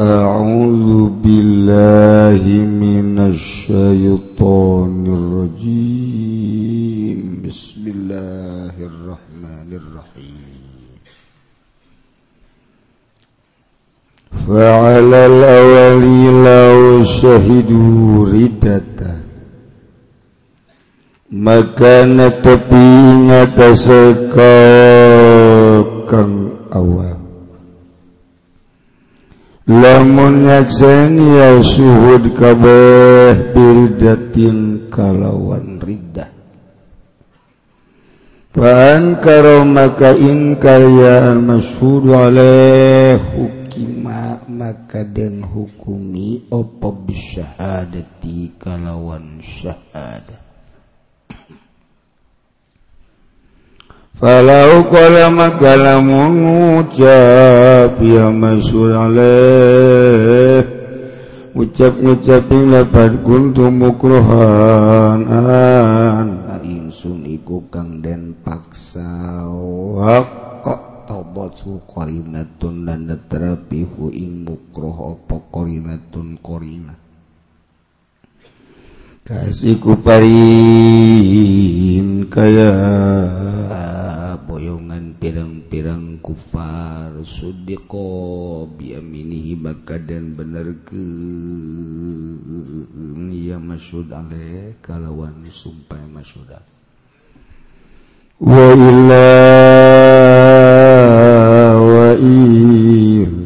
أعوذ بالله من الشيطان الرجيم. بسم الله الرحمن الرحيم. فعلى الأول لو شهدوا ردته maka tepi ngata sekal awal lamun nyakseni ya suhud kabeh biridatin kalawan ridah Pan karo maka inkar ya al-mashhud alaih hukima maka den hukumi opo bisyahadati kalawan syahada. Falau قال ما كلام ngucap ya masyhur alaih ucap ngucapin lapan kuntum mukrohan. An ingsun iku kang den paksa kok tobat su korinatun dan terapi ing mukroh opo korinatun korinah kasih kuparin kaya kufar sudiko biaminihi maka dan bener ke? Ya masyud ale kalawan sumpah masyud wa illa wa illam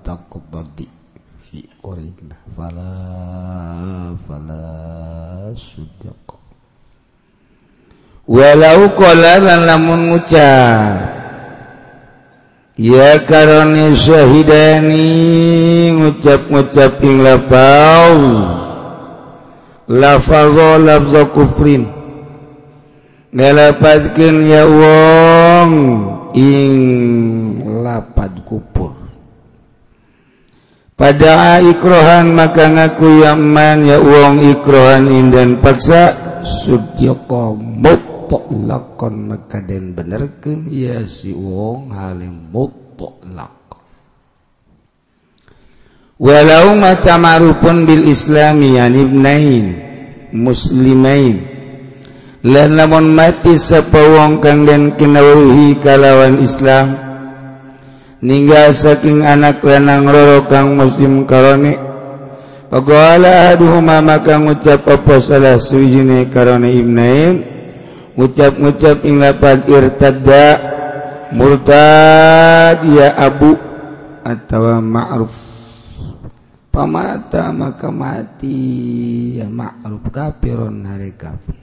taqbadi. Fi qarina fala fala sudaq walau lan lamun ngucap ya karone syahidani ngucap-ngucap ing lapau lafadho lafza kufrin. Ya wong ing lapad kupur pada ikrohan maka ngaku yaman ya wong ikrohan indan paksa sudyoko mutlakon maka den benerkeun ya si wong halim mutlak walau mata marupun bil islami yan ibnain muslimain lan lamun mati sapawong kang den kinawuhi kalawan islam ninggal saking anak lanang roro kang muslim karone Pagola aduhuma maka ngucap apa salah suwijine karone ibnain? Ngucap-ngucap ing lapan irtada murtad ya abu atau ma'ruf. Pamata maka mati ya ma'ruf. Kafirun hari kafir.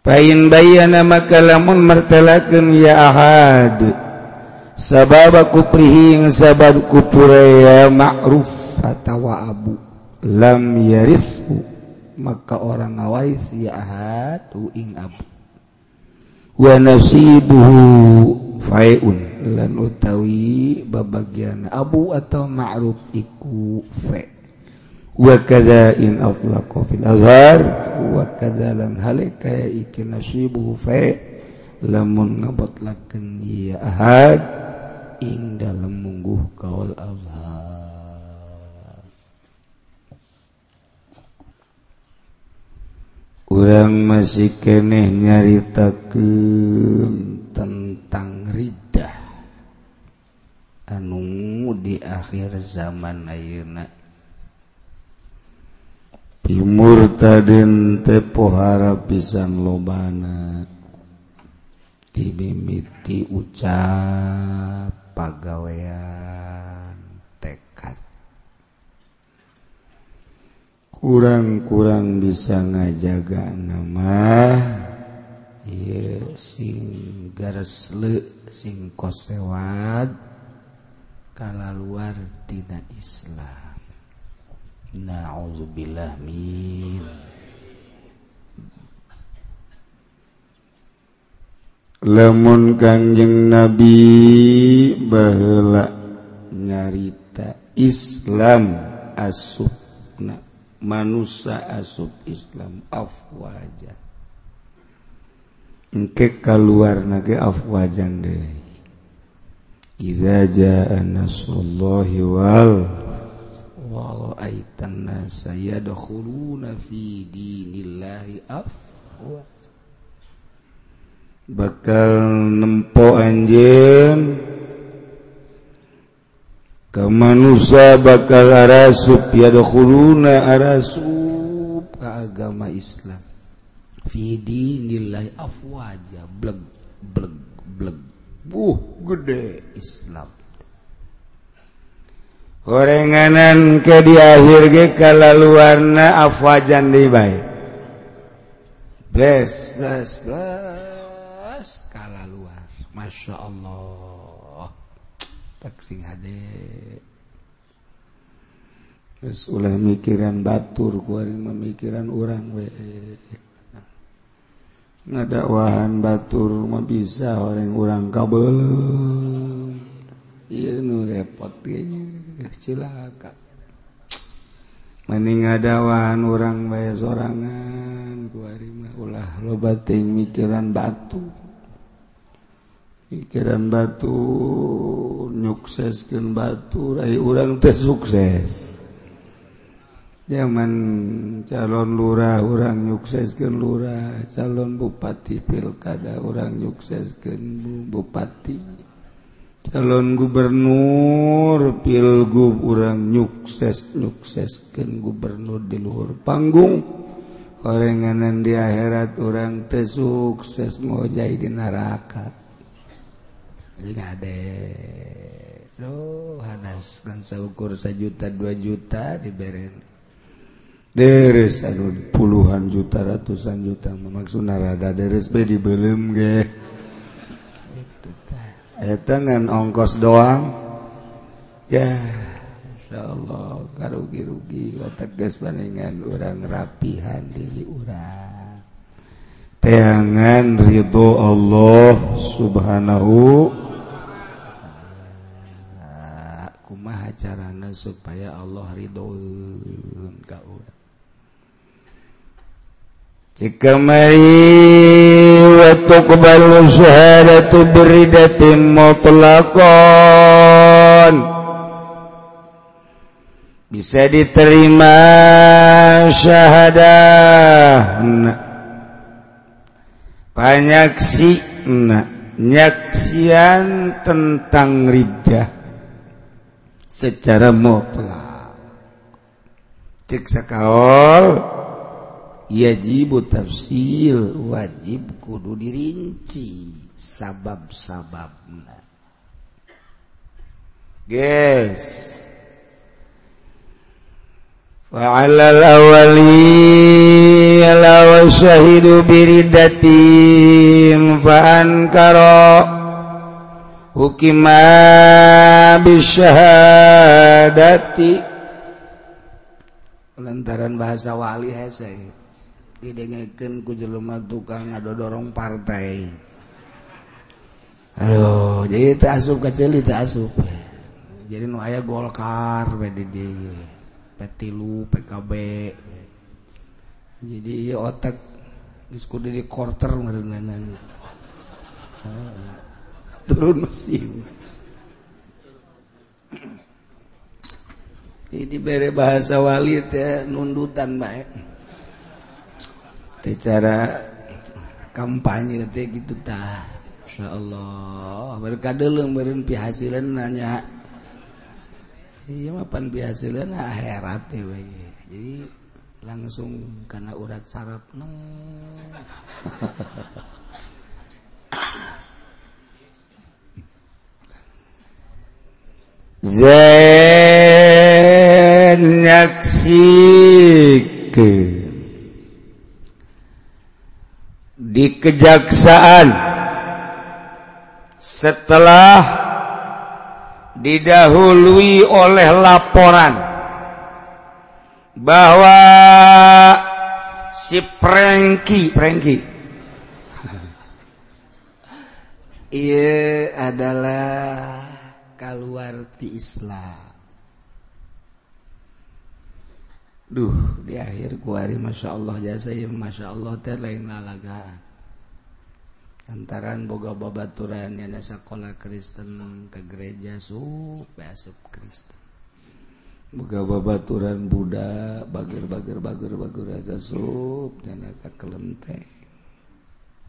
Pain bayana maka lamun martalakeun ya ahad. Sabab kuprihi ing sabab kupure ya ma'ruf atau abu. Lam yarithu maka orang ngawais ya ing abdi wa nasibuhu faeun lan utawi babagian abu atau ma'ruf iku fa wa kadza in atlaqa fil azhar wa kadza lan halika iki nasibuhu fa lamun ngabatlakeun ya ahad ing dalem mungguh kaul azhar. Urang masih nyarita nyaritakeun tentang ridah anu di akhir zaman ayeuna. Timur taden teu pohara pisan lobana. Timimiti ucap pagawean. kurang-kurang bisa ngajaga nama Ye, sing garesle sing kosewat. Kala luar tina Islam. Na'udzubillah min. Lemun kanjeng nabi baheula nyarita Islam asupna manusia asub Islam afwajan engke keluar nage afwajan deh. Iza jaa nasrullahi wal wa ra'aitan nasa yadkhuluna fi dinillahi afwa. Bakal nempo anjeun ke manusia bakal arasub yadahuluna arasub ke agama Islam Fidinillah afwaja bleg bleg bleg buh gede Islam. Gorenganan ke di akhir ge kala luarna afwajan di baik bless bless bless kala luar Masya Allah taksi hade Terus ulah mikiran batur kuarin memikiran orang we. Ngadakwahan batur mah bisa orang orang kabel iya nu repot kayaknya cilaka. Mending ngadawahan orang bae sorangan kuari mah ulah lo ting mikiran batur. pikiran batu nyukseskan batu Rai orang tersukses zaman calon lurah orang nyukseskan lurah. Calon bupati pilkada orang nyukseskan bupati. Calon gubernur pilgub orang nyukses nyukseskan gubernur di luhur panggung. Orenganan di akhirat orang tersukses ngojai di neraka. adeukur satu juta dua juta diberi deres alun puluhan juta ratusan juta. Memaksud narada deres be Itu ge eta ngan ongkos doang? Ya insyaallah karugi-rugi otak geus paningan urang rapihan diri urang. Teangan ridho Allah subhanahu kumaha carana supaya Allah ridho ka urang bisa diterima syahadah banyak sinyaksian tentang Ridah secara mutlak. Ceksa kaol yajibu tafsil wajib kudu dirinci sabab-sababna. Guys فعلى الأولي لو شهدوا بردتهم فأنكروا hukima bisyahadati lantaran bahasa wali hese didengekeun ku jelema tukang ngadodorong partai. Aduh jadi teu asup ka ceuli teu asup. Jadi nu aya Golkar PDD Petilu PKB jadi ieu otak geus kudu di quarter meureunana turun mesin. Ini bere bahasa wali teh nundutan baik teh cara kampanye teh gitu tah. Masya Allah berkadeleng beren pihasilan nanya. Iya mapan pihasilan akhirat teh jadi langsung karena urat sarap neng. ke di kejaksaan setelah didahului oleh laporan bahwa si Prengki Prengki ia adalah kaluarti Islam Duh di akhir kuari Masya Allah jasa ya Masya Allah teh lain lalagaan lantaran boga babaturan yang ada sekolah Kristen ke gereja sup besok Kristen boga babaturan Buddha bager-bager bager bager aja sup dan agak kelenteng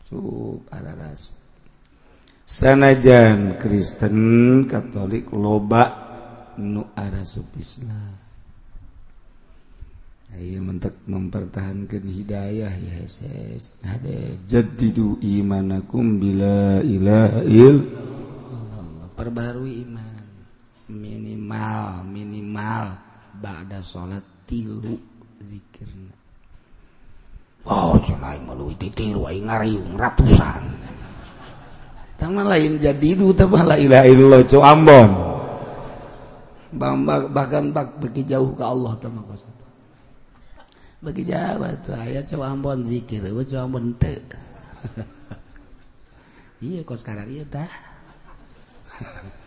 sup ada ras sanajan Kristen Katolik loba nu arah supisna Ayo mentek mempertahankan hidayah ya ses. Ada jadidu imanakum bila ilahil. Perbarui iman minimal minimal ba'da salat tilu zikirna. Oh, cenah meluwi titiru aing ngariung ratusan. Tangan lain jadi du tambah la ilaha illallah cu ambon. Bahkan bak bagi jauh ke Allah tambah kosan bagi Jawa tuh ayat coba ambon zikir coba ambon te iya kok sekarang iya tah.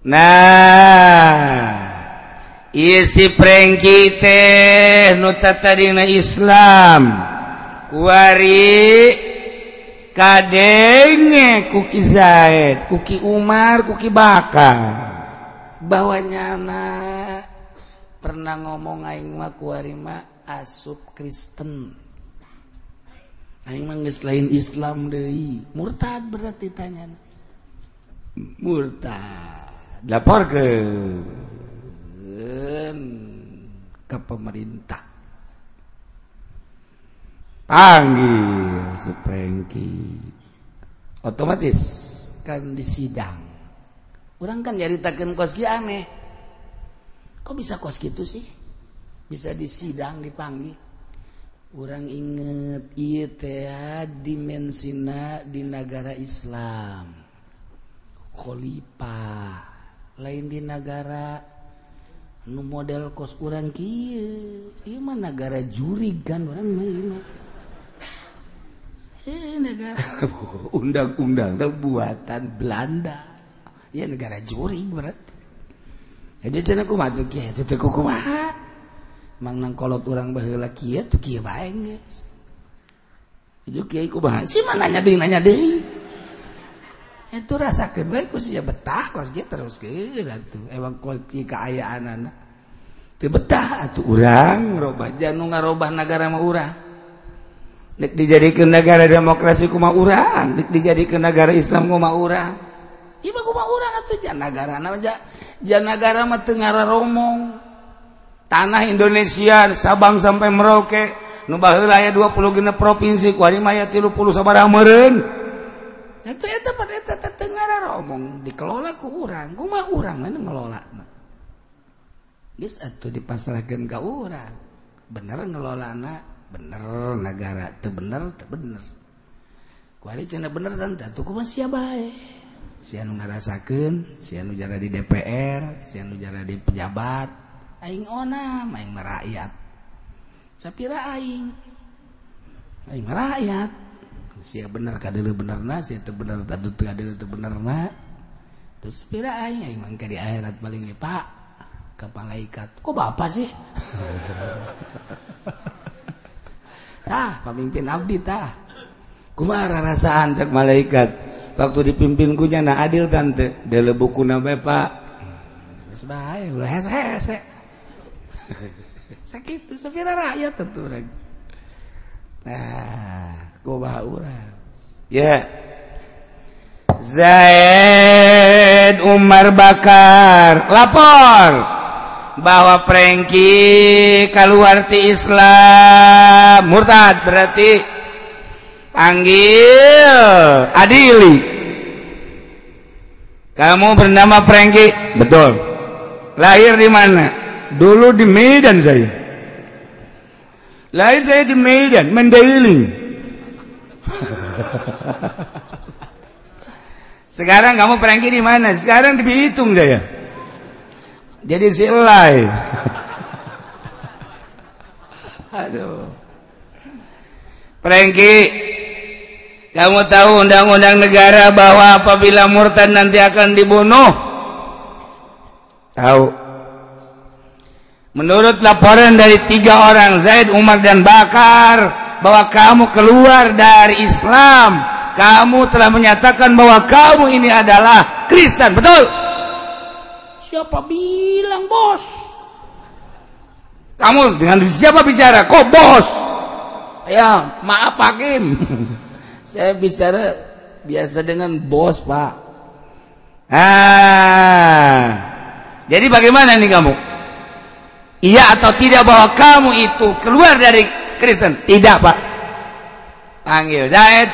Nah isi prengki teh nu tatadina Islam. Wari kadenge kuki Zaid kuki Umar kuki Bakar. Bawanya anak pernah ngomong aing mah kuarima asup Kristen. Aing mah geus lain Islam deui. Murtad berarti tanya murtad. Lapor ke ke pemerintah. Panggil otomatis. Kan disidang orang kan nyaritakeun koski aneh. Kok bisa kos gitu sih? Bisa disidang dipanggil. Orang inget iya teh dimensina di negara Islam. Khalifah. Lain di negara nu model kos orang kieu ieu mah negara juri kan orang mah negara undang-undang buatan Belanda. Ya negara juring berarti jadi cina aku matu kia itu teku kumaha? Mang nang kolot orang bahula kia tuh kia baeng itu kia aku bahas sih mana nanya deh nanya deh itu rasa kebaik sih ya betah kos dia terus ke tuh. Emang kau kia keayaan anak. Betah tuh orang roba janung ngarobah negara mau orang Nek dijadikan negara demokrasi kuma urang, nek dijadikan negara Islam kuma urang. Ieu mah kuma urang atuh jan nagara namanya jan nagara mah teu romong. Tanah Indonesia Sabang sampai Merauke nu baheula aya 20 genep provinsi ku ari mah aya 30 sabaraha meureun. Eta eta pada eta teu romong dikelola ku urang, kuma urang mana ngelola. Geus atuh dipasrahkeun ka urang. Bener ngelola anak bener negara teu bener teu bener. Kuari cenah bener tante tuh siapa bae? Si anu ngarasakeun si anu jara di DPR si anu jara di pejabat. Aing ona aing merakyat sapira aing? Aing merakyat sia bener kadele benerna sia teu bener tadu teu teu benerna. Terus sapira aing? Aing mangka di akhirat paling pak ka malaikat kok bapak sih? tah pemimpin abdi tah. Kumara rasaan cek malaikat. Waktu dipimpin ku nyana adil tante. Dele buku nabe pak. Geus bae ulah hese sakitu sepira rakyat tentu rek. Nah kumaha urang. Ya. Yeah. Zaid Umar Bakar lapor. Bahwa prengki kaluarti Islam murtad berarti panggil adili kamu bernama Prengki? Betul. Lahir di mana? Dulu di Medan saya. Lahir saya di Medan, Mandailing. Sekarang kamu Prengki di mana? Sekarang di Bitung saya. Jadi silai. Aduh. Prengki kamu tahu undang-undang negara bahwa apabila murtad nanti akan dibunuh? Tahu. Menurut laporan dari tiga orang Zaid, Umar dan Bakar, bahwa kamu keluar dari Islam kamu telah menyatakan bahwa kamu ini adalah Kristen betul siapa bilang bos? Kamu dengan siapa bicara? Kok bos? Ya maaf Hakim saya bicara biasa dengan bos pak. Ah. Jadi bagaimana nih kamu? Iya atau tidak bahwa kamu itu keluar dari Kristen? Tidak pak. Panggil Zaid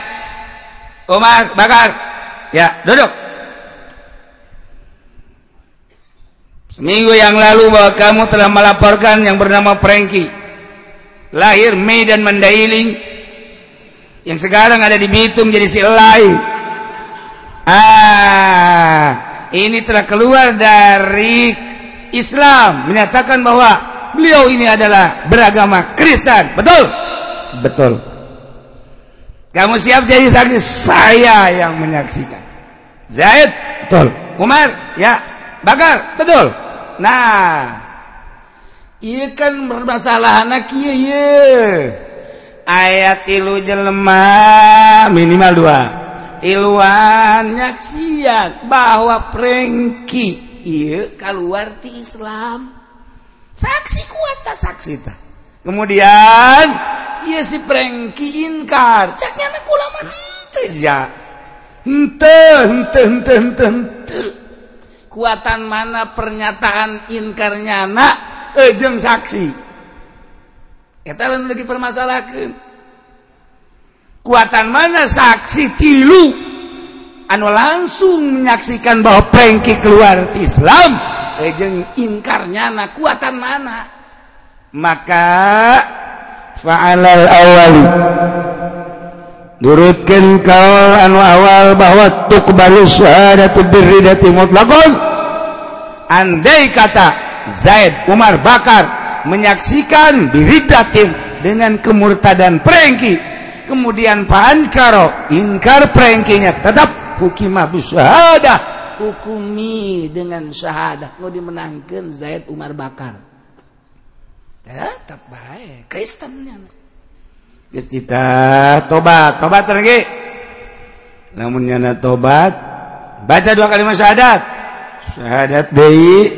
Umar Bakar. Ya duduk seminggu yang lalu bahwa kamu telah melaporkan yang bernama Franky lahir Mei dan Mandailing yang sekarang ada di Bitung jadi si Elai ah ini telah keluar dari Islam menyatakan bahwa beliau ini adalah beragama Kristen. Betul? Betul. Kamu siap jadi saksi? Saya yang menyaksikan. Zaid? Betul. Umar? Ya. Bakar? Betul. nah I kan bermasalah anak ayat tilu jelemah minimal dua. Iluan nyaksian bahwa prengki I keluar di Islam. Saksi kuat saksi ta. kemudian ia si prengki inkar caknya anak ulama ente ja. Ente ente ente, ente. kekuatan mana pernyataan inkarnya na ejeng eh, saksi. Eta lagi permasalahkan kekuatan mana saksi tilu? Anu langsung menyaksikan bahwa prengki keluar di Islam eh, ejeng ingkarnya anak kekuatan mana? Maka fa'alal awali durutkan kau anu awal bahwa tuqbalu syahadatu birridati mutlaqun andai kata Zaid Umar Bakar menyaksikan biridatin dengan kemurtadan Franky kemudian Karo ingkar Frankynya tetap hukimadah hukumi dengan syahadat mau dimenangkan Zaid Umar Bakar. Tetap baik. Kristennya kita tobat. Tobat lagi. Namun nyana tobat baca dua kalimat syahadat. Syahadat deui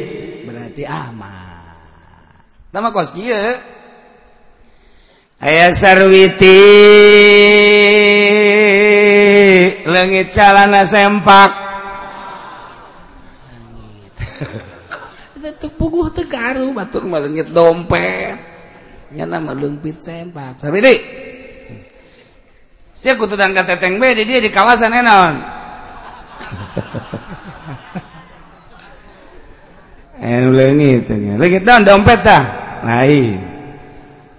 berarti aman. Nama kos kieu aya sarwiti legit calana sempak. Tepuguh tegaru batur malengit dompet nyana melungpit sempak sabiti siap kutu dan teteng be di dia di kawasan enon enu leungit leungit naon dompet tah lain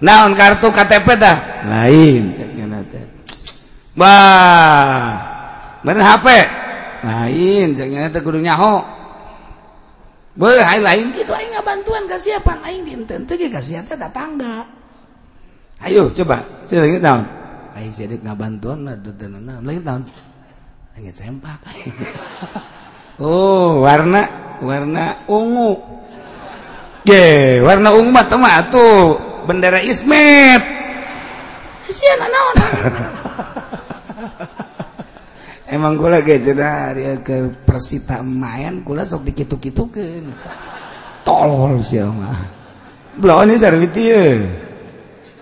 naon kartu KTP tah lain cek nyana teh bah bener HP lain jangan nyana teh kudu nyaho lain gitu bantuan kesiapan lain kasih kasihannya tetangga. Ayo coba. Saya lagi tahun ayo jadi nggak bantuan lagi tahun lagi sempak oh warna warna ungu. Ye warna ungu mah tuh bendera ismet. Kasihan naon? emang gula gejena dia ke persita main gula sok dikitu-kitu ke tolol sih mah belum ini sarwiti ya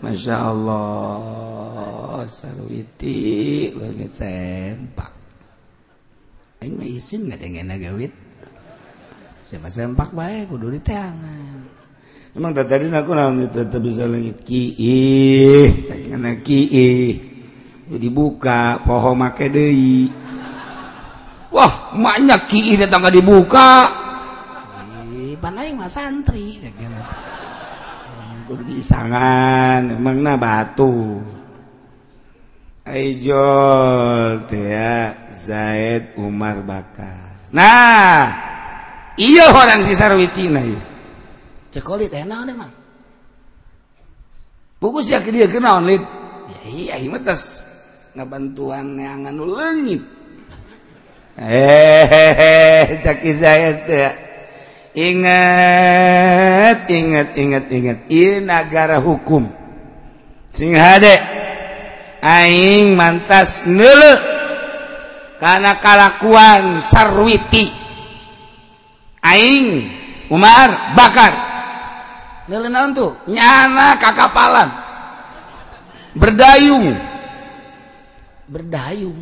masya Allah sarwiti lagi sempak. Ini isim nggak dengan nagawit siapa sempak baik kudu di tangan emang tadi aku namanya tetap bisa langit kiih karena kiih dibuka poho make Dewi Wah banyak Ki tetangga dibuka santri disangan mengna batu Aijol ya Zaid Umar Bakar. Nah, iya orang si Sarwitina ieu. Cekolit enak deh mah. Bukus ya dia kenal lid. Ya iya ieu mah tos ngabantuan neangan nu leungit. Hehehe caki Zaid teh ingat ingat ingat ingat. Ieu nagara hukum. Sing hade aing mantas neule kana kalakuan sarwiti. Aing Umar bakar. Neule naon tuh? Nyana kakapalan. Berdayung. berdayung.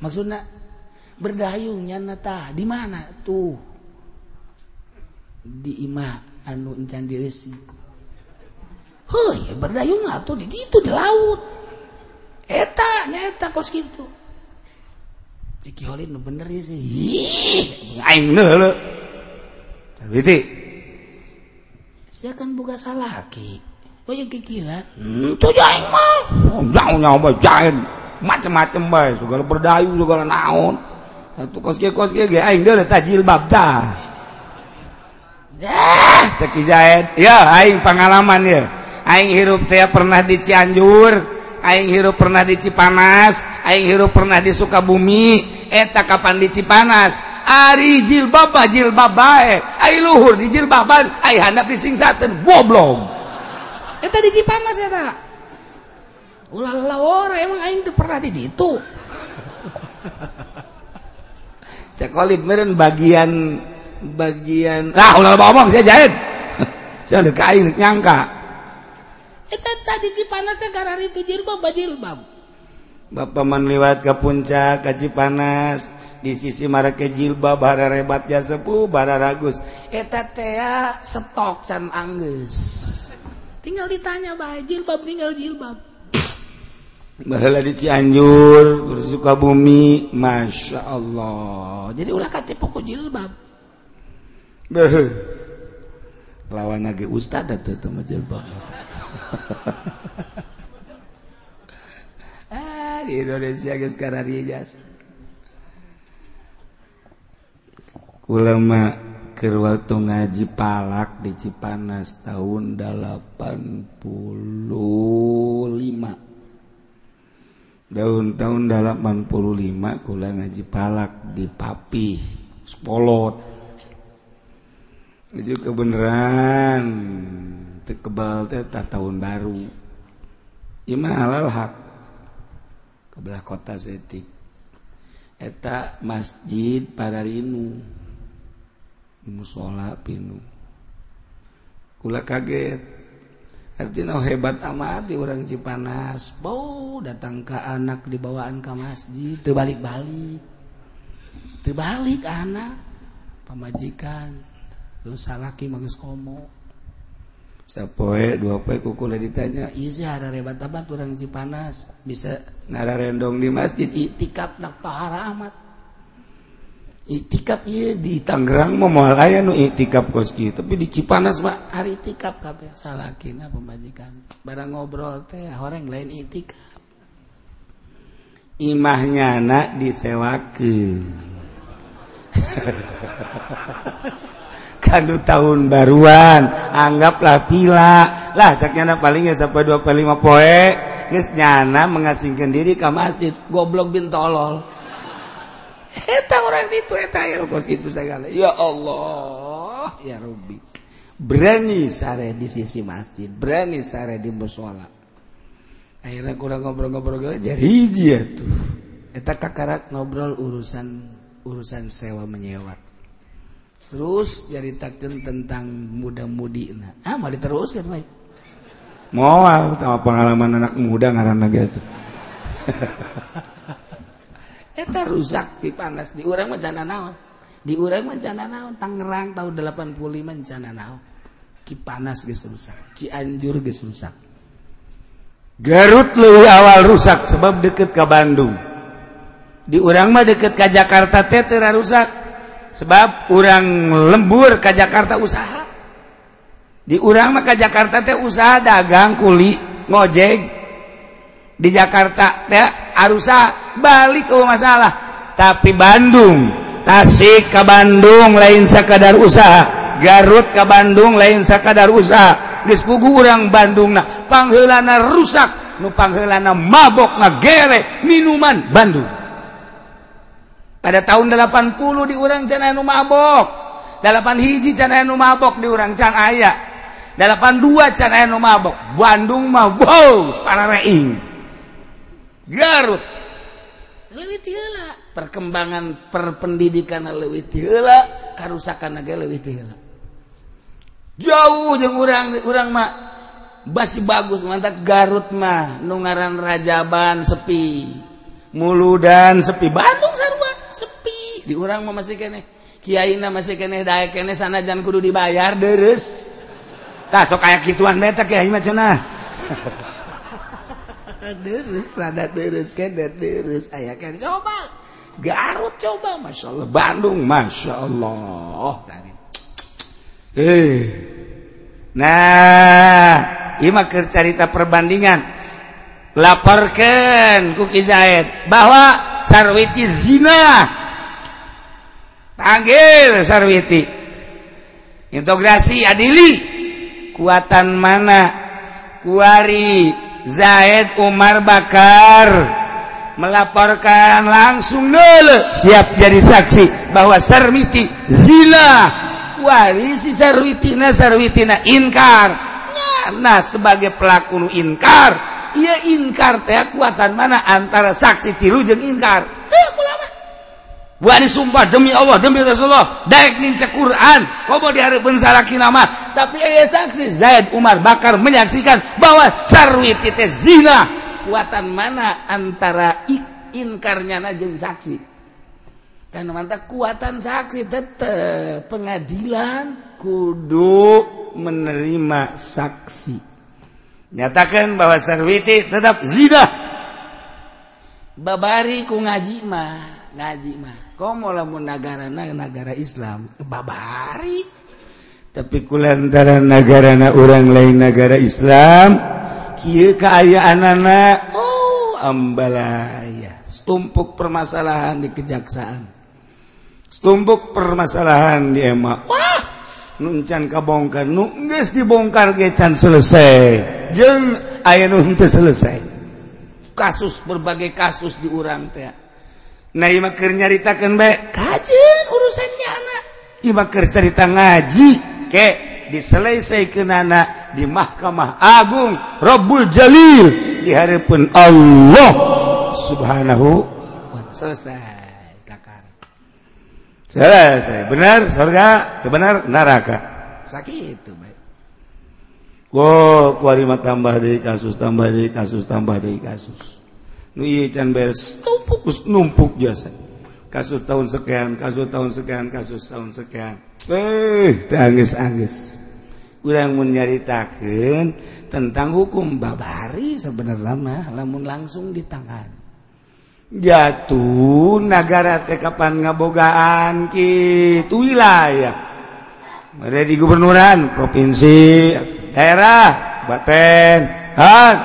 Maksudnya berdayung nyanata di mana tuh? Di imah anu encan diresi hei berdayung tuh di gitu di laut. Eta nyata kos gitu. Ciki holin nu bener ya sih. Aing neule tapi saya kan buka salah ki. Oh ya kikiran, itu hmm, jaing mah, oh, jangan nyoba jaing. macem-macem baik segala berdayu segala naon. Satu kos kos aing dia letak jilbab dah dah eh, ceki jahit ya aing pengalaman ya aing hirup teh pernah di Cianjur aing hirup pernah di Cipanas aing hirup pernah di Sukabumi. Eh, eta kapan di Cipanas? Ari jilbab jilbab bae. Ai luhur di jilbaban ai handap di singsaten goblok. Eta di Cipanas eta ya, ulah lawor emang aing tuh pernah di ditu. Cekolit meren bagian bagian ah ulah ngomong saya jahit. Saya udah kain nyangka. Itu tadi Cipanas gara itu jilbab bajilbab Bapak menliwat ke puncak ke Cipanas. Di sisi mereka jilbab bara rebat ya sepuh bara ragus. Eta tea stok can anggus tinggal ditanya bae jilbab tinggal jilbab Bahala di Cianjur, terus Sukabumi, Masya Allah. Jadi ulah katipu ku jilbab. Beuh. Lawan lagi ustad atau teman jilbab. ah, di Indonesia guys sekarang jas. Ulama ke waktu ngaji palak di Cipanas tahun 85 daun-tahun 85 kula ngaji palak di papi spolot itu kebenaran. Tekebal teh tahun baru. Imah halal hak. Kebelah kota setik eta masjid para rinu musola pinu. Kula kaget. Artinya oh, hebat amati orang Cipanas. Bau datang ke anak dibawaan ke masjid terbalik-balik terbalik anak. Pemajikan lu salaki manggis komo. Sapoe dua poe kukula ditanya iya ada hebat amat orang Cipanas? Bisa ngararendong di masjid itikap nak pahara amat. Itikap iya di Tangerang mau mau aya nu itikap kos tapi di Cipanas pak hari itikap kabe salah kina pembajikan. Barang ngobrol teh orang lain itikap imahnya nak disewakeun. Tahun baruan anggaplah pila lah caknya palingnya sampai 25 poe? Guys nyana mengasingkan diri ke masjid. Goblok bin tolol. eta orang itu gitu segala. Ya Allah. Ya Rabbi. Berani sare di sisi masjid. Berani sare di musola akhirnya kurang ngobrol-ngobrol jadi hiji ya tuh eta kakarak ngobrol urusan urusan sewa menyewa. Terus ceritakan tentang muda-mudi nah ah mau diteruskan baik mau sama pengalaman anak muda ngarana gitu. eta rusak ti panas. Di urang mah naon. Di urang mah naon. Tangerang tahun 85 mencana naon. Ki panas geus rusak. Cianjur geus rusak. Garut leuwih awal rusak sebab deket ke Bandung. Di urang mah deket ke Jakarta teh teu rusak sebab urang lembur ke Jakarta usaha. Di urang mah ke Jakarta teh usaha dagang kuli ngojek. di Jakarta ya arusa balik ke masalah. Tapi Bandung Tasik ke Bandung lain sekadar usaha. Garut ke Bandung lain sekadar usaha. Geus kurang Bandung nah pangheulana rusak. Nu pangheulana mabok ngagere minuman Bandung. Pada tahun 80 di urang can anu mabok. 8 hiji can anu mabok di urang can aya. 82 can anu mabok. Bandung mah wow para reing. Garut. Perkembangan perpendidikan lewih tila karusakan naga lewih tila jauh jeung urang urang mah basi bagus mantap Garut mah nu ngaran Rajaban sepi muludan sepi Bandung sarua sepi. Di urang mah masih keneh kiaina masih keneh daek keneh sanajan kudu dibayar deres. Tah sok aya kituan beta kiai mah cenah. aya coba. Garut coba Masya Allah. Bandung Masya Allah. Tadi. Eh. Nah Ima carita perbandingan. Laporkan kuki Zaid bahwa sarwiti zina. Panggil sarwiti. Integrasi adili. Kuatan mana? Kuari. Zaid Umar Bakar melaporkan langsung dulu siap jadi saksi bahwa Sarmiti zina. Warisi Sarwitina Sarwitina inkar. Nah sebagai pelaku nu inkar. Ia inkar teh kuatan mana antara saksi tilu jeung inkar? Wah sumpah demi Allah demi Rasulullah. Daek ninca Quran. Komo diharapkan salaki nama tapi ayah saksi Zaid Umar Bakar menyaksikan bahwa sarwi teh zina. Kuatan mana antara inkarnya najeng saksi? Karena mantap kuatan saksi tetap pengadilan kudu menerima saksi. Nyatakan bahwa sarwiti tetap zina. Babari ku ngaji mah ngaji mah komo lamun nagarana negara Islam babari. Tapi kulantaran nagarana orang lain negara Islam kieu keayaan anak oh ambalaya. Stumpuk permasalahan di kejaksaan. Stumpuk permasalahan di emak wah nuncan kabongkar nu geus dibongkar ge can selesai. Jeung aya nu selesai. Kasus berbagai kasus di urang teh. Naimakir nyaritakan baik kajin urusannya anak. Imakir cerita ngaji ke diselesaikan anak di mahkamah agung Rabbul Jalil di hadapan Allah subhanahu wa selesai takar selesai. Benar surga benar neraka. Sakit itu baik Wow, kuari tambah dari kasus, tambah dari kasus, tambah dari kasus. fokus numpuk jasa. Kasus tahun sekian kasus tahun sekian kasus tahun sekian. Eh tangis-angis. Kurang menyaritakan tentang hukum babari sebenarnya mah lamun langsung di tangan. Jatuh negara teh kapan ngabogaan gitu wilayah. Ada di gubernuran provinsi daerah baten has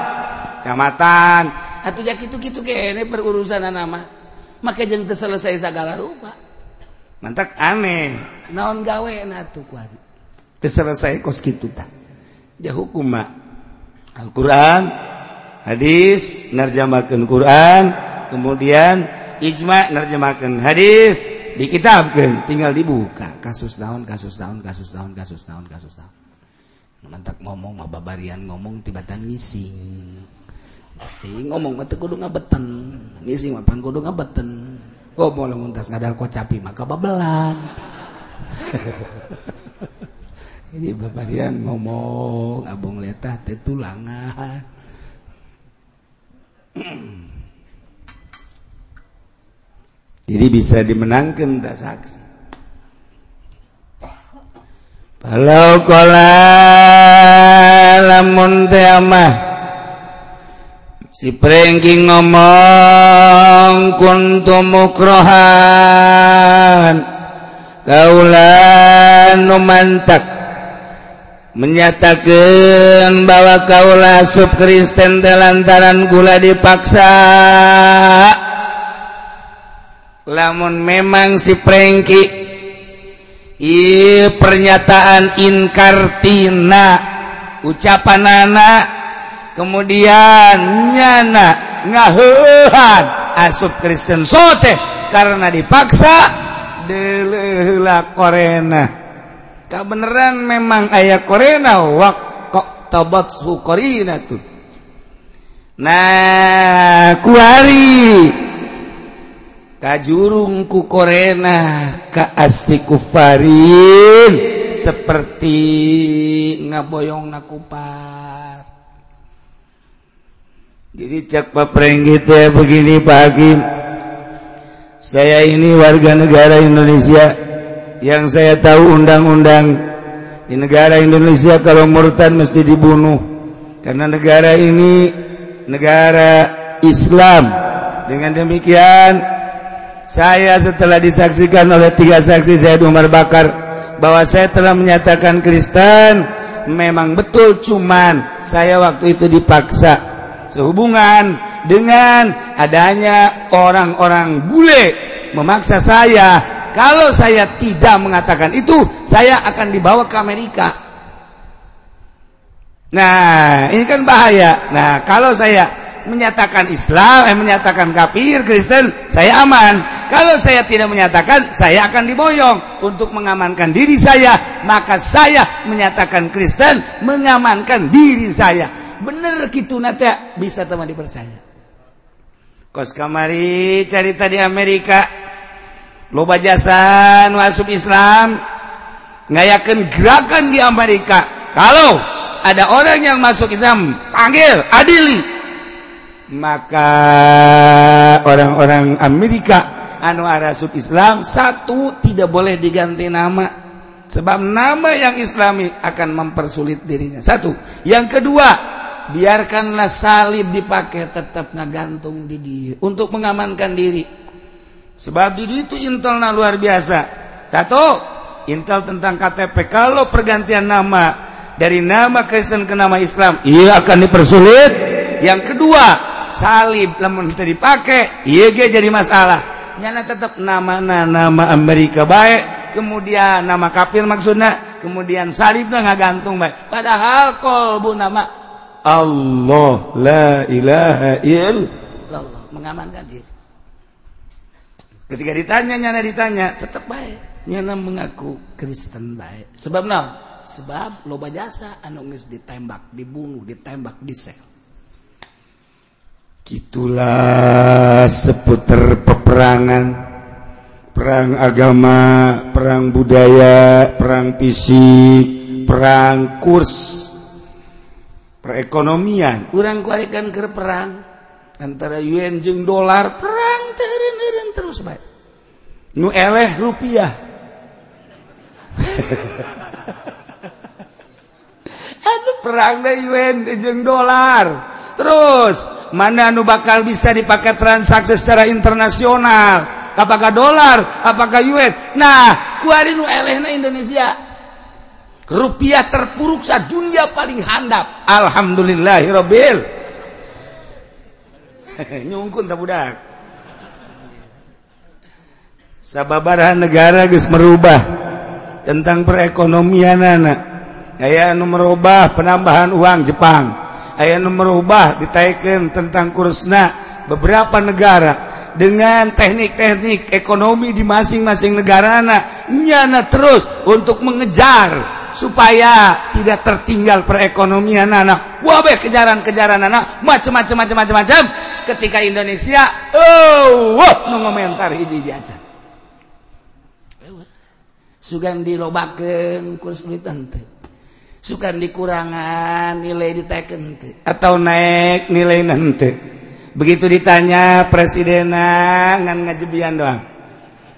kecamatan. atau ya gitu gitu kene perurusan nama. Maka jeng terselesai segala rupa. Mantak aneh. Naon gawe natu kuari terselesai kos gitu tak ya hukum mak. Al-Quran hadis nerjemahkan Quran kemudian ijma nerjemahkan hadis dikitabkan tinggal dibuka. Kasus daun kasus daun kasus daun kasus daun kasus daun. Mantak ngomong babarian ngomong tibatan ngising ngomong kudu ngabeten ngisi mapan kudu ngabeten kok mau muntas ngadal kocapi maka babelan ini babarian ngomong abong letah teh tulangan. Jadi bisa dimenangkan tak saksi? Kalau kala lamun teh amah si prengking ngomong kuntum mukrohan kaulan numantak menyatakan bahwa kaulah sub Kristen telantaran gula dipaksa. Lamun memang si Prengki I pernyataan inkartina ucapan anak kemudian nyana ngahan asup Kristen sote karena dipaksa delehla korena. Kebenaran memang ayah korena wakok tabat korina tuh. Nah kuari. Kajurungku korena ka asli kufarin seperti ngaboyong nakupar jadi cek gitu ya begini pagi saya ini warga negara Indonesia. Yang saya tahu undang-undang di negara Indonesia kalau murtad mesti dibunuh. Karena negara ini negara Islam. Dengan demikian saya setelah disaksikan oleh tiga saksi saya Umar Bakar bahwa saya telah menyatakan Kristen memang betul cuman saya waktu itu dipaksa sehubungan dengan adanya orang-orang bule memaksa saya kalau saya tidak mengatakan itu saya akan dibawa ke Amerika Nah, ini kan bahaya. Nah, kalau saya menyatakan Islam, eh, menyatakan kafir, Kristen, saya aman. Kalau saya tidak menyatakan, saya akan diboyong untuk mengamankan diri saya. Maka saya menyatakan Kristen, mengamankan diri saya. Bener gitu nanti bisa teman dipercaya. Kos kamari cerita di Amerika, loba jasa masuk Islam, ngayakan gerakan di Amerika. Kalau ada orang yang masuk Islam panggil adili. Maka orang-orang Amerika anu arasub Islam satu tidak boleh diganti nama. Sebab nama yang islami akan mempersulit dirinya. Satu. Yang kedua biarkanlah salib dipakai tetap ngagantung di diri untuk mengamankan diri. Sebab diri itu intelnya luar biasa. Satu intel tentang KTP kalau pergantian nama dari nama Kristen ke nama Islam ia akan dipersulit. Yang kedua salib namun kita dipakai iya jadi masalah. Nyana tetap nama nama Amerika baik kemudian nama kafir maksudnya kemudian salibnya nggak gantung baik padahal kolbu nama Allah la ilaha illallah mengamankan diri. Ketika ditanya nyana ditanya tetap baik. Nyana mengaku Kristen baik. Sebab nah sebab loba jasa anu geus ditembak dibunuh ditembak di sel gitulah seputar peperangan. Perang agama perang budaya perang fisik perang kurs perekonomian. Kurang kuarikan ke perang antara Yuan jeung dolar perang terin terin terus baik nu eleh rupiah. Aduh perang deh Yuan jeung dolar. Terus mana nu bakal bisa dipakai transaksi secara internasional? Apakah dolar? Apakah Yuan? Nah kuari nu eleh na Indonesia. rupiah terpuruk sa dunia paling handap. Alhamdulillahirabbil nyungkun tak budak. Sababaraha negara geus merubah tentang perekonomian anak. Aya nu merubah penambahan uang Jepang. Aya nu merubah ditaikeun tentang kursna beberapa negara. Dengan teknik-teknik ekonomi di masing-masing negara anak nyana terus untuk mengejar supaya tidak tertinggal perekonomian anak. Wabah kejaran-kejaran anak. Macam-macam macam-macam macam. Ketika Indonesia oh wah nu ngomentar hiji aja sugan dilobakeun kurs duit teu suka dikurangan nilai diteken atau naik nilai nanti begitu ditanya presiden ngan ngajebian doang.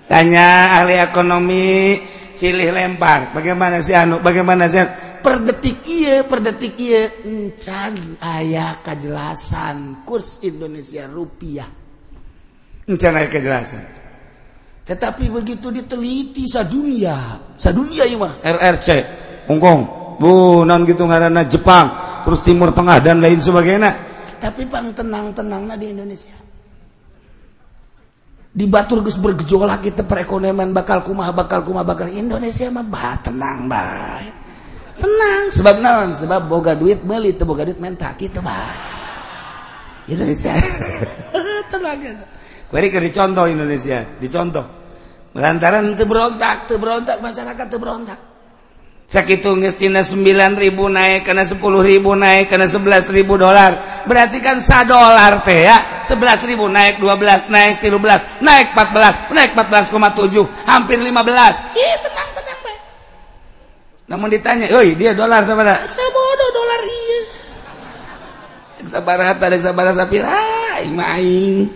Tanya ahli ekonomi silih lempar. Bagaimana sih anu? Bagaimana sih per detik iya per detik iya. Encan ayah kejelasan. Kurs Indonesia rupiah. Encan ayah kejelasan. Tetapi begitu diteliti sadunia. Sadunia iya mah. RRC Hongkong. Non gitu ngaranna Jepang. Terus Timur Tengah dan lain sebagainya. Tapi pang tenang-tenang di Indonesia di Batur Gus bergejolak kita perekonomian bakal kumah bakal kumah bakal Indonesia mah bah tenang baik tenang sebab non sebab boga duit beli itu boga duit mentak itu bah. Indonesia. Tenang ya Beri ke dicontoh Indonesia, dicontoh. Lantaran itu berontak, itu berontak masyarakat itu berontak sakit ngestina 9000 naik karena 10.000 naik karena 11.000 dolar. Berarti kan sa dolar teh ya. 11.000 naik 12 naik 13 naik 14 naik 14,7 hampir 15 iya tenang tenang baik namun ditanya oi dia dolar sama sabara sabodo dolar iya. Sabara hatta dan sabara sapir hai ah, main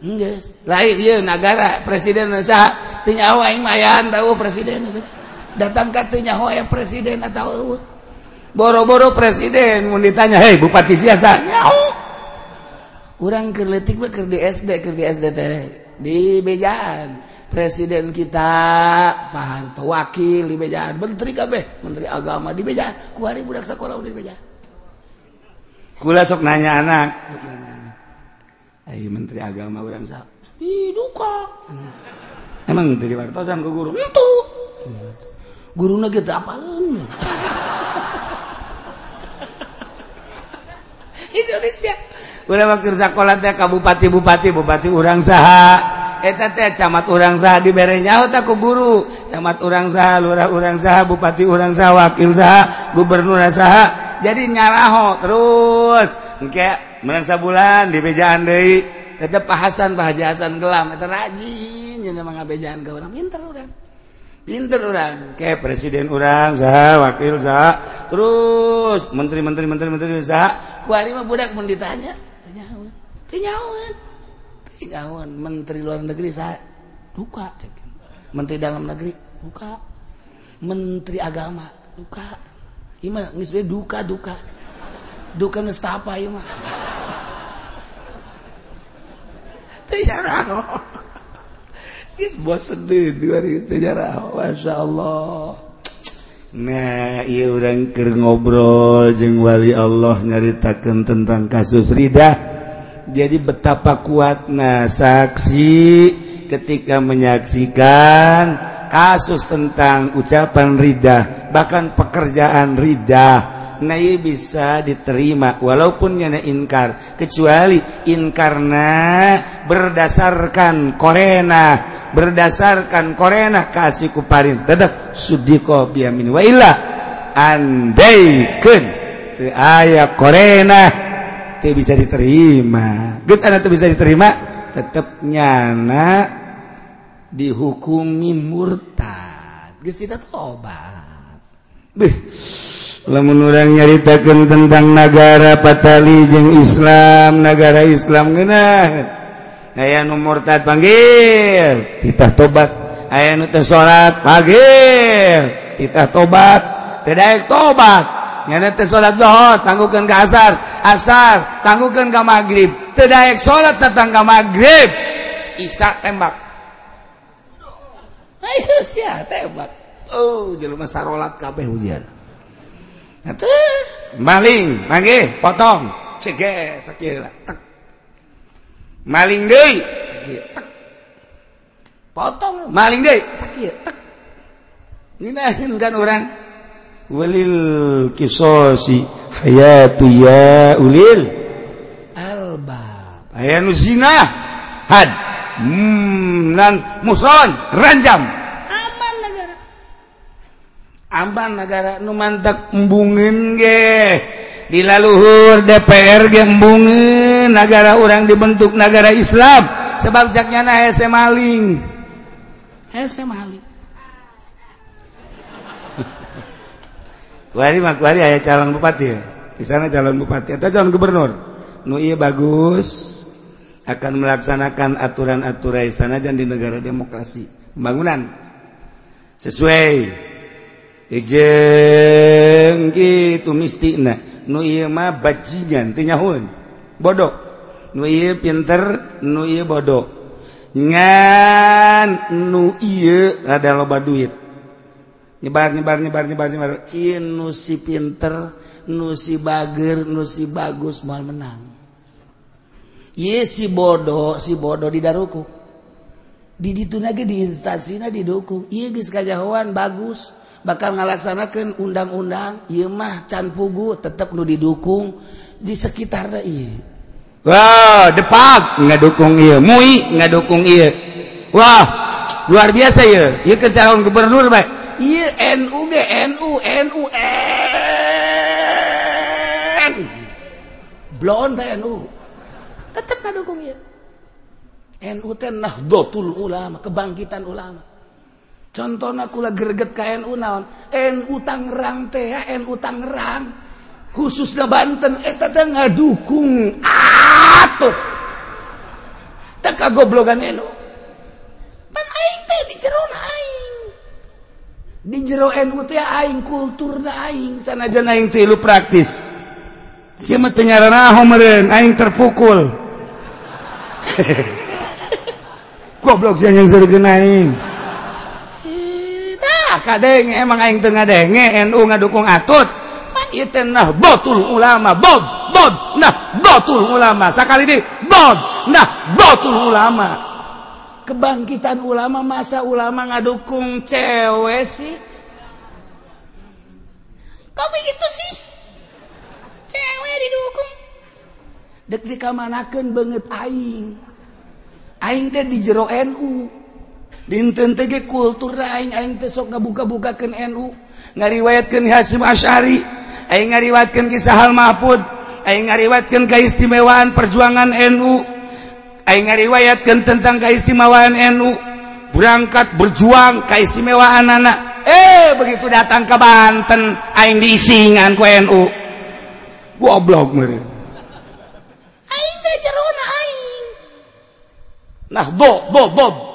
enggak lain iya negara presiden sah tinggal aing mah ayaan tahu presiden. datang katanya hoya presiden atau boro-boro presiden mau ditanya hei bupati siasa nyaho. Orang kerletik mah ker di SD ker di SD teh di bejaan. Presiden kita Pak Harto wakil di bejaan. Menteri kabeh menteri agama di bejaan. Kuari budak sekolah di bejaan. Kula sok nanya anak. Ayo menteri agama orang sa hidup duka. Emang menteri wartosan ke guru? Itu. guru gitu apa Indonesia. Udah kerja sekolah teh kabupati bupati bupati urang saha. Eta teh camat urang saha dibere nyaho tak ku guru. Camat urang saha lurah urang saha bupati urang saha wakil saha gubernur saha. Jadi nyaraho terus. Engke menang sabulan di bejaan deui. Tetep Pak Hasan Pak Haji Hasan gelam. Eta rajin nyeuna mangabejaan ka urang. Pinter urang pinter orang. Kayak presiden orang sah wakil sah terus menteri-menteri menteri-menteri sah kuari mah budak pun ditanya. Tinyawan tinyawan tinyawan menteri luar negeri sah duka menteri dalam negeri. Duka menteri agama. Duka ima ngisbe duka duka. Duka nestapa ima tinyawan Masya Allah. Nah ia orangker ngobrol jeung Wali Allah nyaritakan tentang kasus Ridah jadi betapa kuatnya saksi ketika menyaksikan kasus tentang ucapan Ridah bahkan pekerjaan Ridah Nay bisa diterima walaupun nyana inkar. Kecuali inkarna berdasarkan korena berdasarkan korena kasih kuparin. Tetap sudiko biamin. Wa illa andaikan ayat korena teu bisa diterima. Geus ana teu bisa diterima? Tetap nyana dihukumi murtad. Geus tidak tobat lamun urang nyaritakan tentang negara patali jeung Islam negara Islam genah aya nu murtad panggil titah tobat. Aya nu teu salat panggil titah tobat. Teu daek tobat. Nyana teu salat zuhur tangguhkeun ka asar. Asar tangguhkeun ka magrib teu daek salat datang ka magrib isya tembak. Ayo sia tembak. Oh jelema sarolat kabeh hujan maling mage potong. Cege sakila tek. Maling deui. Tek. Potong. Maling deui. Sakieu tek. Ninahin kan urang? Walil kisosi hayatu ya ulil. Albab. Aya nu zina had. Hmm, nan muson ranjam. Amban negara nu mantap embungin ge. Di laluhur DPR ge embungin negara orang dibentuk negara Islam. Sebab jaknya na hese maling. Hese maling. Kuari mah kuari aya calon bupati. Ya. Di sana calon bupati. Atau calon gubernur. Nu iya bagus. Akan melaksanakan aturan-aturan sana dan di negara demokrasi. Pembangunan. Sesuai jeng gitu mistina nu mah bajingan tinyahun bodoh. Nu ieu pinter nu ieu bodoh. Ngan nu ieu rada loba duit. Nyebar nyebar nyebar nyebar nyebar. Ieu nu si pinter nu si bager nu si bagus moal menang. Ye si bodoh si bodoh didaruku. Di dituna ge di instasina didukung. Ieu geus kajahoan bagus. bakal ngalaksanakan undang-undang Imah can pugu tetap nu didukung di sekitar Wow depak nggak dukung iya mui nggak dukung iya Wah luar biasa ya iya ke calon gubernur baik iya NU ge NU NU N blon teh NU tetap nggak dukung iya NU teh nahdlatul ulama kebangkitan ulama. contohna kula gerget KNU naon? En Tangerang teh en Tangerang. Khususnya Banten eta teh ngadukung. Ah, Atuh teh kagoblogan enu pan aing teh di jero aing. Di jero NU teh aing kulturna aing. Sanajan aing teh lu praktis. Sia mah teu nyarana meureun aing terpukul. Goblok sia yang seureun aing. kadenge emang aing teu ngadenge NU ngadukung atut. Itu nah botul ulama bod bod nah botul ulama. Sekali di bod nah botul ulama. Kebangkitan ulama masa ulama ngadukung cewek sih? Kok begitu sih? Cewek didukung. Dek dikamanakeun banget aing. Aing teh di jero NU dinten tege kultur aing aing teh sok ngabuka-bukakeun NU ngariwayatkeun Hasyim Asy'ari aing ngariwayatkeun kisah Al Mahfud aing ngariwayatkeun keistimewaan perjuangan NU aing ngariwayatkeun tentang keistimewaan NU berangkat berjuang keistimewaan anak. Eh begitu datang ke Banten aing diisingan ku NU goblok meureun. Aing teh jerona aing. Nah do do do.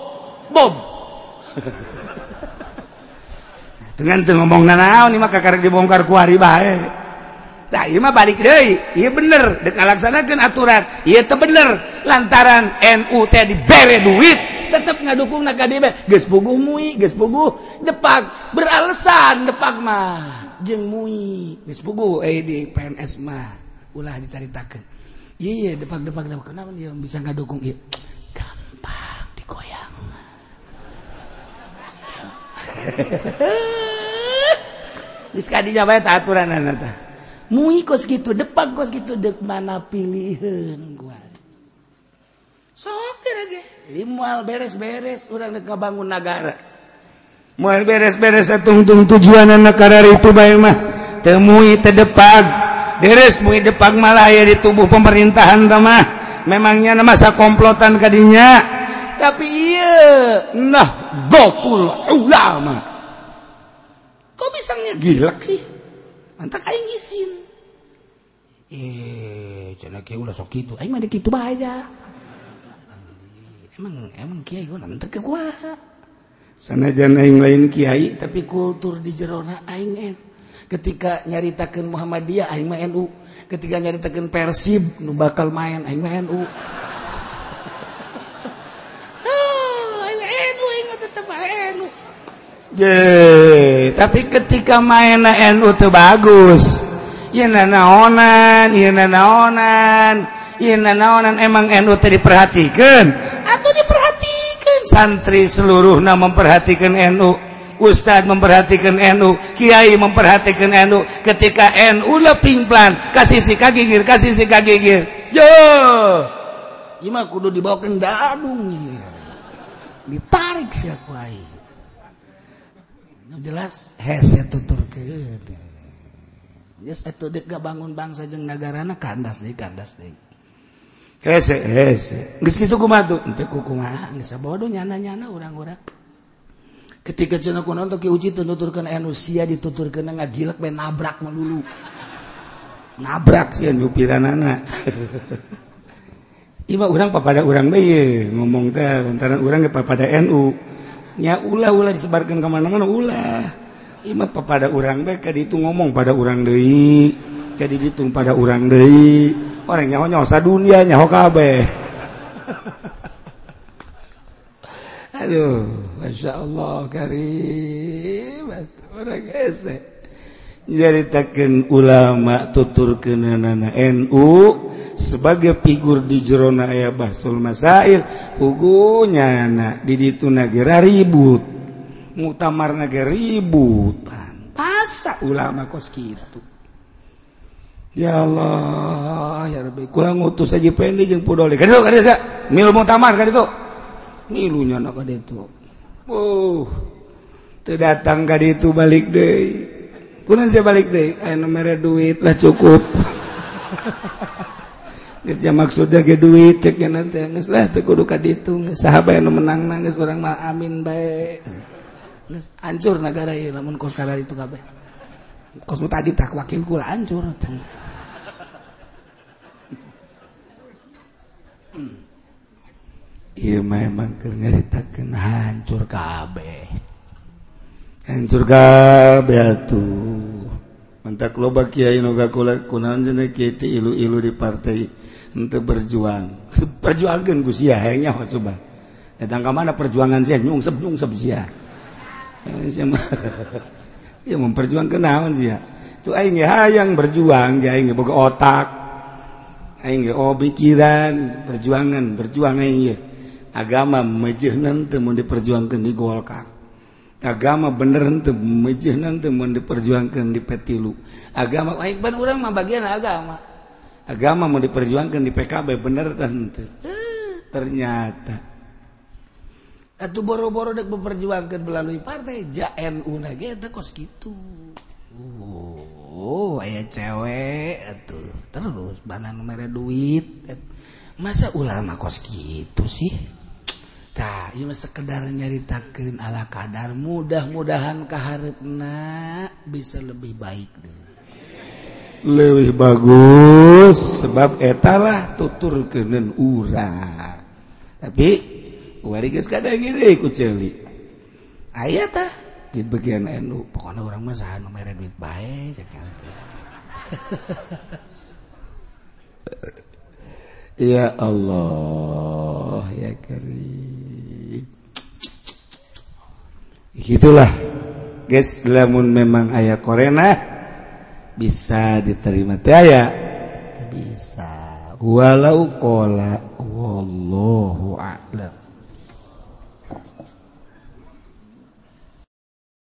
Bob. Dengan ngomong nanaon ini mah kakak dibongkar kuari bae. Nah iya mah balik deh iya bener. Dek ngalaksanakan aturan. Iya teh bener. Lantaran NU teh dibere duit. Tetep ngadukung nak KDB geus puguh mui geus puguh. Depak beralasan depak mah jeung mui. Geus puguh eh di PNS mah ulah dicaritakeun. Iya iya depak depak depak kenapa dia bisa ngadukung? Iya gampang digoyang aturan mu gitu depan kos gitu dek mana pilihan gua. Sok mual beres-beres udah dek bangun negara mual beres-beres tungtung tujuan negara itu baik mah. Temui terdepak beres mui depak malaya di tubuh pemerintahan ramah memangnya masa komplotan kadinya? tapi iya. Nah gotul ulama. Kok bisa ngegilak sih? Mantap aing ngisin. Eh cina kia ulah sok itu ayo mana gitu bahaya emang emang kiai gue nanti ke gua. Sana jana yang lain kiai tapi kultur di jerona aing en. Ketika nyaritakan Muhammadiyah aing mah NU ketika nyaritakan Persib nu bakal main aing mah NU Je, tapi ketika main NU tuh bagus. Yeuna naonan, yeuna naonan, yeuna naonan emang NU teh diperhatikan. Atau diperhatikan santri seluruhna memperhatikan NU, ustadz memperhatikan NU, kiai memperhatikan NU. Ketika NU leping plan, kasih si kagigir, kasih si kagigir. Jo. Ima kudu ke dadung. Ditarik siapa ai. jelas. Hese tutur ke yes, itu dek gak bangun bangsa jeng negara na kandas deh kandas deh hese hese nggak gitu kumatu nanti kukumaha nggak sabodo nyana nyana orang-orang ketika cina kuno untuk uji tuturkan enusia dituturkan nggak gilek main nabrak melulu. Nabrak sih yang anak Iba orang pada orang bayi ngomong teh lantaran orang pada NU ya ulah-ulah disebarkan kemana-mana ulah. Imat pada orang baik tadi itu ngomong pada orang Dei jadi ditung pada orang Dei orang nyaho sa dunia nyaho kabeh. Aduh masya Allah karim. Orang esek nyaritakan ulama tutur kenanana NU sebagai figur di Jerona aya Basul Masail pugunya anak diditu negara ribut. Mutamar negara ributan pasa ulama kos gitu ya Allah ya Rabbi. Kurang utus aja pendi jeung pudoli kan itu kan itu milu mutamar kan itu milunya anak kan itu uh teu datang ka itu balik deh kunan saya balik deh ayo mere duit lah cukup. Geusnya maksudnya ge duit cek nya nanti geus lah tuh kudu kaditu geus saha menang nangis orang mah amin bae. Geus hancur negara ini namun kos kada itu kabe Kos nu tadi tak wakil kula hancur. Iya memang keur takkan hancur kabe Hancur kabe tu Mentak loba kiai nuga kula kunaon jeneng ilu-ilu di partai untuk berjuang. Perjuangkan Gus. Ya hanya coba. Datang ke mana perjuangan saya? Nyungsep nyungsep sia. Eh, ya memperjuangkan naon sia. Tu aing hayang berjuang ya aing boga otak. Aing oh pikiran. Perjuangan berjuang aing agama mejeunan teu mun diperjuangkeun di Golkar. Agama bener teu mejeunan teu mun diperjuangkeun di Petilu. Agama aing ban urang mah bagian agama. agama mau diperjuangkan di PKB bener tentu ternyata. Atau boro-boro dek memperjuangkan melalui partai JNU una gitu kos gitu oh ayah cewek atuh. Terus banan merah duit masa ulama kos gitu sih? Tak ini sekedar nyaritakan ala kadar mudah-mudahan keharapna bisa lebih baik deh. lebih bagus sebab etalah tutur kenen ura. Tapi waris kadang gini ikut celi. Ayat ah di bagian NU pokoknya orang mah saha nu mere duit bae cek ya Allah ya karim. Gitulah guys lamun memang ayah korena bisa diterima. Aya? Bisa. Walau kola wallahu a'lam.